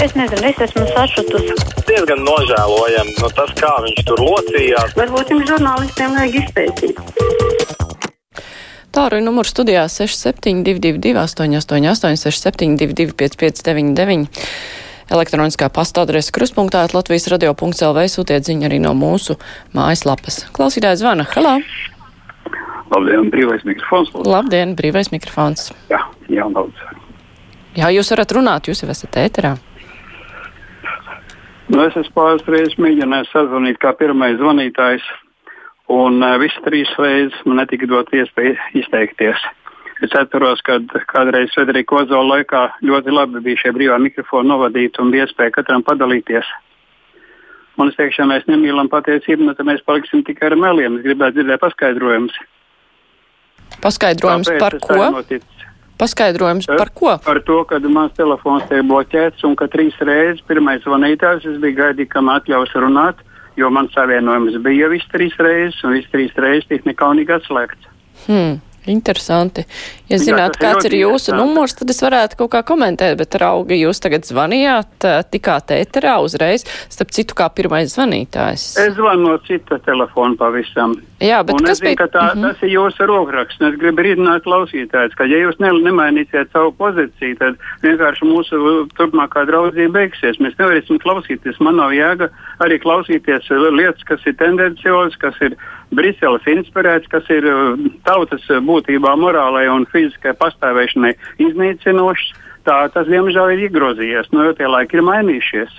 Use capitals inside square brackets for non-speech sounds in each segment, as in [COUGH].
Es nezinu, es esmu sašutusi. Diezgan nožēlojami no tas, kā viņš tur locījās. Varbūt jums žurnālistiem vajag izpētīt. Tālruņa numurs studijā 6722, 888, 672, 559, elektroniskā pasta adrese kruspunktā Latvijas radio.lv sūtiet ziņu arī no mūsu mājaslapas. Klausītājs zvana. Halā! Labdien, brīvais mikrofons. lūdzu. Labdien, brīvais mikrofons. Jā, jā, daudz. Jā, jūs varat runāt, jūs jau esat ēterā. Nu, es esmu pāris reizes mēģinājis sazvanīt kā pirmais zvanītājs, un uh, visas trīs reizes man netika dot iespēju izteikties. Es atceros, ka kādreiz Federika Ozola laikā ļoti labi bija šie brīvā mikrofona novadīti un bija iespēja katram padalīties. Un es teikšu, ja mēs nemīlam patiesību, nu, tad mēs paliksim tikai ar meliem. Es gribētu dzirdēt paskaidrojumus. Paskaidrojums Kāpēc par ko? noticis? Paskaidrojums par ko? Par to, ka mans telefons tiek bloķēts un ka trīs reizes pirmais zvanītājs es biju gaidījis, kam atļaus runāt, jo man savienojums bija jau visas trīs reizes un visas trīs reizes tika nekaunīgi atslēgts. Hmm. Interesanti. Ja Jā, zināt, tas ir kāds ir ļoti jūsu numurs, tad es varētu kaut kā komentēt, bet raugi jūs tagad zvanījāt, ā, tikāt ēterā uzreiz, starp citu, kā pirmais zvanītājs. Es zvanu no cita telefona pavisam. Jā, bet un kas zinu, bija? ka tā, mm. -hmm. tas ir jūsu rokraksts. Es gribu rīdināt klausītājus, ka ja jūs ne, nemainīsiet savu pozīciju, tad vienkārši mūsu turpmākā draudzība beigsies. Mēs nevarēsim klausīties. Man nav jēga arī klausīties lietas, kas ir tendenciozas, kas ir Briseles inspirēts, kas ir uh, tautas būtībā morālai un fiziskai pastāvēšanai iznīcinošs. Tā tas, diemžēl, ir iegrozījies. Nu, jo tie laiki ir mainījušies.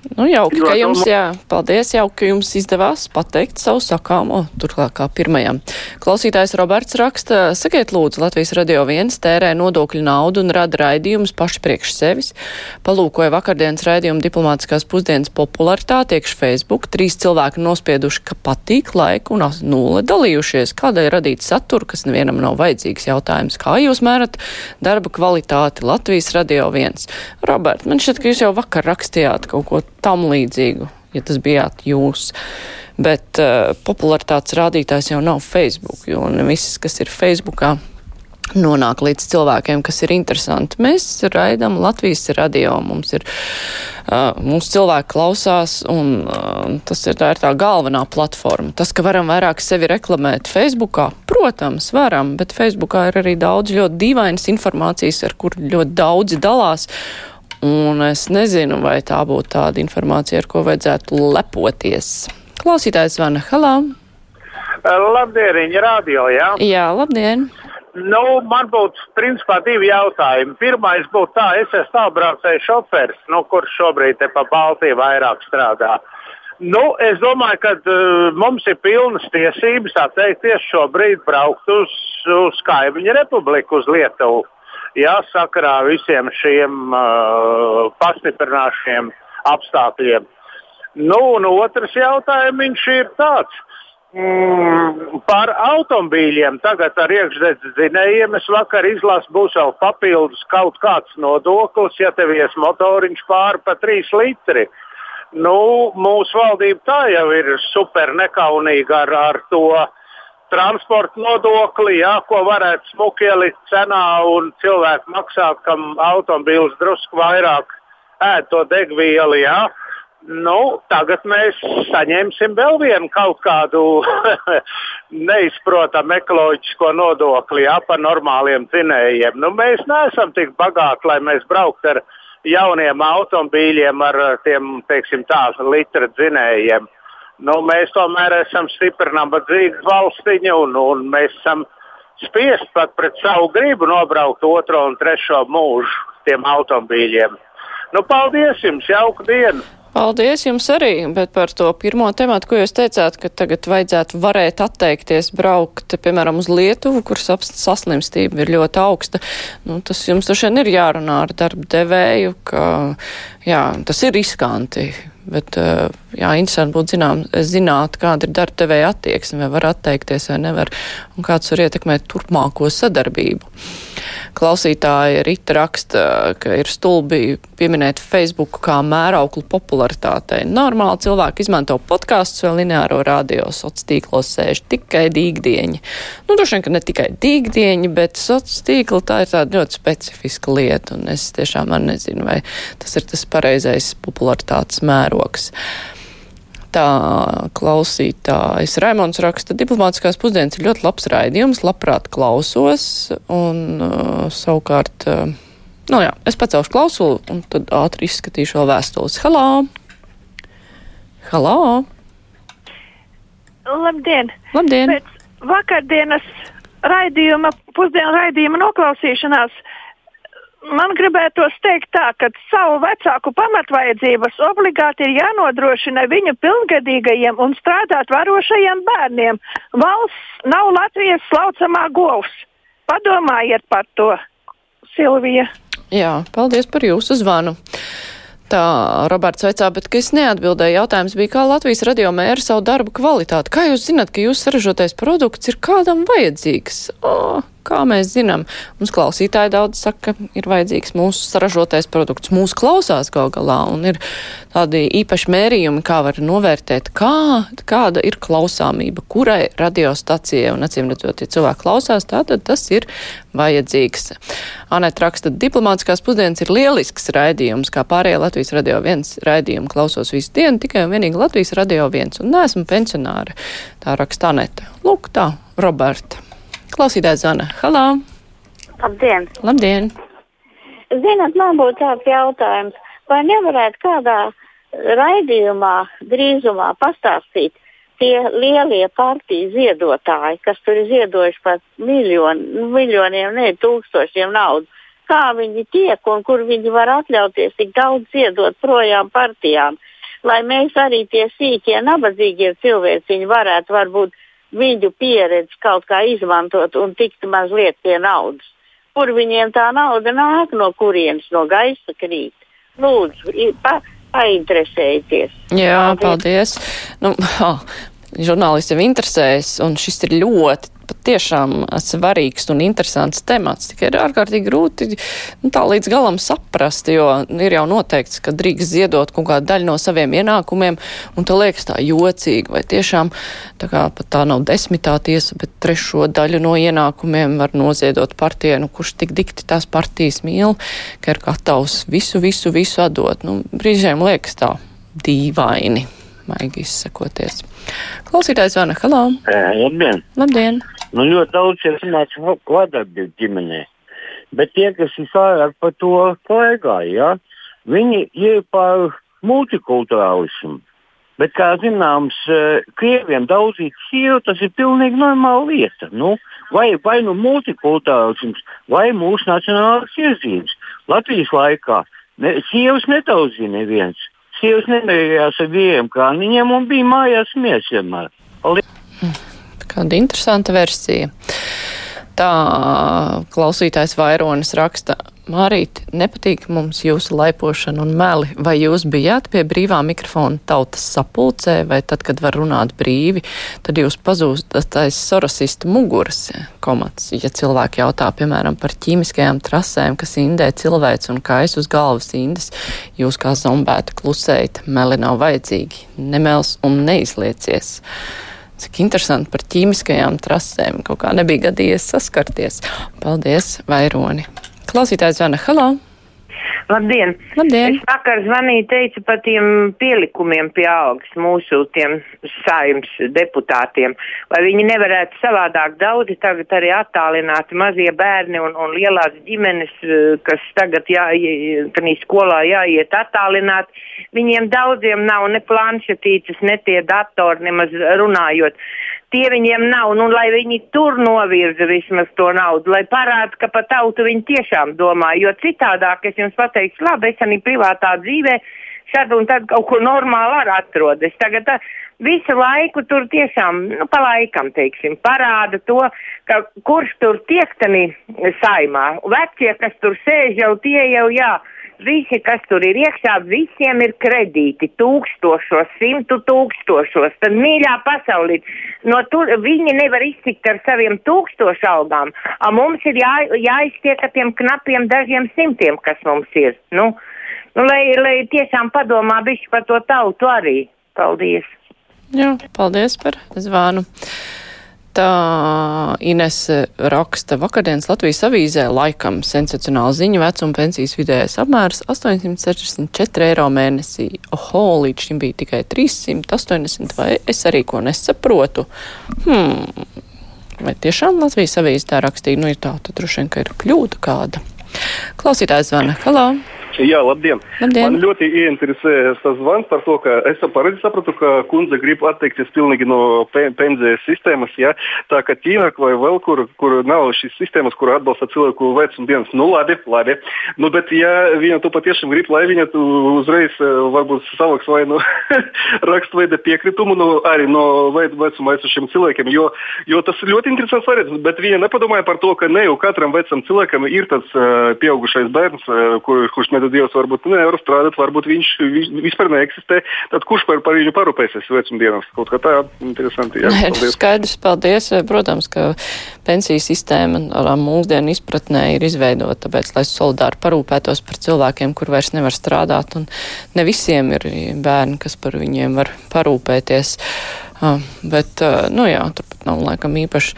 Nu, jauki, ka jums, jā, paldies, jauki, ka jums izdevās pateikt savu sakāmo, turklāt kā pirmajam. Klausītājs Roberts raksta, sakiet lūdzu, Latvijas radio viens tērē nodokļu naudu un rada raidījumus paši priekš sevis. Palūkoja vakardienas raidījumu diplomātiskās pusdienas popularitāti iekš Facebook. Trīs cilvēki nospieduši, ka patīk laiku un nulle dalījušies. Kādēļ radīt saturu, kas nevienam nav vajadzīgs jautājums? Kā jūs mērat darba kvalitāti Latvijas radio viens? Robert, man šķiet, ka jūs jau vakar rakstījāt kaut ko tam līdzīgu, ja tas bijāt jūs. Bet uh, popularitātes rādītājs jau nav Facebook, jo ne viss, kas ir Facebookā, nonāk līdz cilvēkiem, kas ir interesanti. Mēs raidām Latvijas radio, mums ir, uh, mūsu cilvēki klausās, un uh, tas ir tā, ir tā galvenā platforma. Tas, ka varam vairāk sevi reklamēt Facebookā, protams, varam, bet Facebookā ir arī daudz ļoti dīvainas informācijas, ar kur ļoti daudzi dalās. Un es nezinu, vai tā būtu tāda informācija, ar ko vajadzētu lepoties. Klausītājs zvana Halā. Labdien, viņa radio, jā. Jā, labdien! Nu, man būtu principā divi jautājumi. Pirmais būtu tā, es esmu tālbraucēju šofers, nu, kurš šobrīd te pa Baltiju vairāk strādā. Nu, es domāju, ka uh, mums ir pilnas tiesības atteikties šobrīd braukt uz, uz kaimiņu republiku, uz Lietuvu. Jā, sakarā visiem šiem uh, pastiprināšiem apstākļiem. Nu, un otrs jautājums ir tāds. Mm, par automobīļiem tagad ar iekšzemes dzinējiem es vakar izlasu, būs vēl papildus kaut kāds nodoklis, ja tev ies motoriņš pāri pa 3 litri. Nu, mūsu valdība tā jau ir super nekaunīga ar, ar to transporta nodokli, jā, ko varētu smuki ielikt cenā un cilvēki maksāt, kam automobīls drusku vairāk ēd to degvielu. Jā. Nu, tagad mēs saņemsim vēl vienu kaut kādu [LAUGHS] neizprotamu ekoloģisko nodokli jā, par normāliem dzinējiem. Nu, mēs neesam tik bagāti, lai mēs brauktu ar jauniem automobīļiem ar tiem, teiksim, tā, litra dzinējiem. Nu, mēs tomēr esam stipri nabadzīga valstiņa un, un mēs esam spiest pat pret savu gribu nobraukt otro un trešo mūžu tiem automobīļiem. Nu, paldies jums, jauku dienu! Paldies jums arī, bet par to pirmo tematu, ko jūs teicāt, ka tagad vajadzētu varēt atteikties braukt, piemēram, uz Lietuvu, kur saps- saslimstība ir ļoti augsta. Nu, tas jums droši vien ir jārunā ar darba devēju, ka jā, tas ir riskanti, bet uh, jā, interesanti būtu zinām, zināt, kāda ir darba devēja attieksme, vai var atteikties vai nevar, un kāds var ietekmēt turpmāko sadarbību. Klausītāja Rita raksta, ka ir stulbi pieminēt Facebook kā mērauklu popularitātei. Normāli cilvēki izmanto podkāstus vai lineāro radio, sociālos tīklos sēž tikai dīgdieņi. Nu, droši vien, ka ne tikai dīgdieņi, bet sociālos tīkli tā ir tāda ļoti specifiska lieta, un es tiešām nezinu, vai tas ir tas pareizais popularitātes mērogs. Tā klausītājs Raimons raksta, diplomātiskās pusdienas ir ļoti labs raidījums, labprāt klausos, un uh, savukārt, uh, nu jā, es pacelšu klausulu, un tad ātri izskatīšu vēl vēstules. Halā! Halā! Labdien! Labdien! Pēc vakardienas raidījuma, pusdienu raidījuma noklausīšanās man gribētos teikt tā, ka savu vecāku pamatvajadzības obligāti ir jānodrošina viņu pilngadīgajiem un strādāt varošajiem bērniem. Valsts nav Latvijas slaucamā govs. Padomājiet par to, Silvija. Jā, paldies par jūsu zvanu. Tā Roberts veicā, bet es neatbildēju. Jautājums bija, kā Latvijas radio mēra savu darbu kvalitāti. Kā jūs zināt, ka jūsu saražotais produkts ir kādam vajadzīgs? O, Kā mēs zinām, mums klausītāji daudz saka, ka ir vajadzīgs mūsu saražotais produkts. Mūsu klausās gal galā un ir tādi īpaši mērījumi, kā var novērtēt, kā, kāda ir klausāmība, kurai radiostacijai un acīm redzot, ja cilvēki klausās, tātad tas ir vajadzīgs. Anēt raksta, diplomātiskās pusdienas ir lielisks raidījums, kā pārējie Latvijas radio viens raidījumu klausos visu dienu, tikai un vienīgi Latvijas radio viens un neesmu pensionāri. Tā raksta Aneta. Lūk tā, Roberta. Klausītājs Zana. Halā! Labdien! Labdien! Zinat, man būtu tāds jautājums, vai nevarētu kādā raidījumā drīzumā pastāstīt tie lielie partiju ziedotāji, kas tur ir ziedojuši pat miljonu, nu, miljoniem, ne tūkstošiem naudu, kā viņi tiek un kur viņi var atļauties tik daudz ziedot projām partijām, lai mēs arī tie sīkie, nabadzīgie cilvēki varētu varbūt viņu pieredzi kaut kā izmantot un tikt mazliet pie naudas. Kur viņiem tā nauda nāk, no kurienes no gaisa krīt? Lūdzu, pa, painteresējieties. Jā, paldies. paldies. Nu, [LAUGHS] oh, žurnālistiem interesēs, un šis ir ļoti patiešām svarīgs un interesants temats. Tikai ir ārkārtīgi grūti nu, tā līdz galam saprast, jo ir jau noteikts, ka drīkst ziedot kaut kādu daļu no saviem ienākumiem, un te liekas tā jocīgi, vai tiešām tā kā pat tā nav desmitā tiesa, bet trešo daļu no ienākumiem var noziedot partijai, nu, kurš tik dikti tās partijas mīl, ka ir gatavs visu, visu, visu atdot. Nu, brīžiem liekas tā dīvaini maigi izsakoties. Klausītājs Vana, halā! Labdien! Labdien! Nu, ļoti daudz ir sanāca kvadrātdievu ģimenē. Bet tie, kas ir vairāk par to klaigāja, ja, viņi ir par multikulturālismu. Bet, kā zināms, krieviem daudzīt sievu tas ir pilnīgi normāla lieta. Nu, vai, vai nu multikulturālisms, vai mūsu nacionālās iezīmes. Latvijas laikā ne, sievas netauzīja neviens sievas nemierījās ar vīriem kāniņiem un bija mājās mies vienmēr. Kāda interesanta versija. Tā klausītājs Vaironis raksta, Mārīt, nepatīk mums jūsu laipošana un meli. Vai jūs bijāt pie brīvā mikrofona tautas sapulcē, vai tad, kad var runāt brīvi, tad jūs pazūstat aiz sorosista muguras komats? Ja cilvēki jautā, piemēram, par ķīmiskajām trasēm, kas indē cilvēks un kājas uz galvas indes, jūs kā zombēta klusējat, meli nav vajadzīgi, nemels un neizliecies. Cik interesanti par ķīmiskajām trasēm. Kaut kā nebija gadījies saskarties. Paldies, Vaironi! Klausītājs zvana Halo! Labdien! Labdien! Es vakar zvanīju, teicu par tiem pielikumiem pie algas mūsu tiem saimnes deputātiem. Vai viņi nevarētu savādāk daudzi tagad arī attālināti mazie bērni un, un lielās ģimenes, eh, kas tagad jā, kanī skolā jāiet attālināt. Viņiem daudziem nav ne planšetītes, ne tie datori nemaz runājot tie viņiem nav, nu, lai viņi tur novirza vismaz to naudu, lai parāda, ka par tautu viņi tiešām domā, jo citādāk es jums pateikšu, labi, es arī privātā dzīvē šad un tad kaut ko normālu arī atrod. Es tagad tā, visu laiku tur tiešām, nu, pa laikam, teiksim, parāda to, ka kurš tur tiek tanī saimā. Vecie, kas tur sēž, jau tie jau jā. Visi, kas tur ir iekšā, visiem ir kredīti, tūkstošos, simtu tūkstošos. Tad mīļā pasaulī, no tur viņi nevar iztikt ar saviem tūkstošu algām, a mums ir jā, jāiztiek ar tiem knapiem dažiem simtiem, kas mums ir. Nu, nu, lai, lai tiešām padomā bišķi par to tautu arī. Paldies! Jā, paldies par zvanu. Tā Ines raksta vakardienas Latvijas avīzē laikam sensacionāla ziņa vecuma pensijas vidējais apmērs 864 eiro mēnesī. Oho, līdz šim bija tikai 380 vai es arī ko nesaprotu. Hmm. Vai tiešām Latvijas avīze tā rakstīja? Nu, ir tā, tad droši vien, ka ir kļūda kāda. Klausītājs zvana. Halo! Jā, labdien. labdien. Man ļoti ieinteresēja tas zvans par to, ka es pareizi sapratu, ka kundze grib atteikties pilnīgi no pensijas sistēmas. Jā. Tā kā Ķīna vai vēl kur, kur nav šīs sistēmas, kur atbalsta cilvēku vecuma dienas. Nu, labi, labi. Nu, bet ja viņa to patiešām grib, lai viņa uzreiz varbūt savāks vai nu rakstveida piekritumu nu, arī no vecuma esošiem cilvēkiem, jo, jo tas ir ļoti interesants variants. Bet viņa nepadomāja par to, ka ne jau katram vecam cilvēkam ir tāds uh, pieaugušais bērns, uh, kur, kurš ne Dievs varbūt nevar strādāt, varbūt viņš, viņš vispār neeksistē. Tad kurš par, par viņu parūpēsies vecumdienās? Kaut kā tā interesanti. Jā, paldies. Skaidrs, paldies. Protams, ka pensiju sistēma ar mūsdienu izpratnē ir izveidota, tāpēc, lai solidāri parūpētos par cilvēkiem, kur vairs nevar strādāt, un ne visiem ir bērni, kas par viņiem var parūpēties. Uh, bet, uh, nu jā, turpat nav laikam īpaši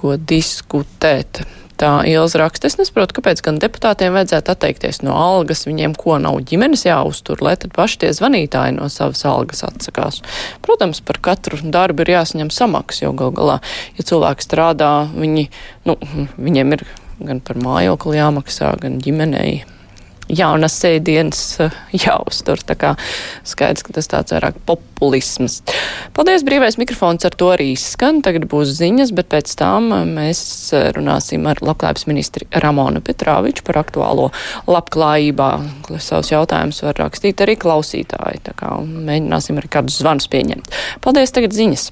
ko diskutēt. Tā Ilza raksta, es nesaprotu, kāpēc gan deputātiem vajadzētu atteikties no algas, viņiem ko nav ģimenes jāuztur, lai tad paši tie zvanītāji no savas algas atsakās. Protams, par katru darbu ir jāsaņem samaks, jo gal galā, ja cilvēki strādā, viņi, nu, viņiem ir gan par mājokli jāmaksā, gan ģimenei jaunas sēdienas eh, jāuztur. Tā kā skaidrs, ka tas tāds vairāk populisms. Paldies, brīvais mikrofons ar to arī izskan. Tagad būs ziņas, bet pēc tam eh, mēs eh, runāsim ar labklājības ministri Ramonu Petrāviču par aktuālo labklājībā. Savus jautājumus var rakstīt arī klausītāji. Tā kā mēģināsim arī kādus zvanus pieņemt. Paldies, tagad ziņas.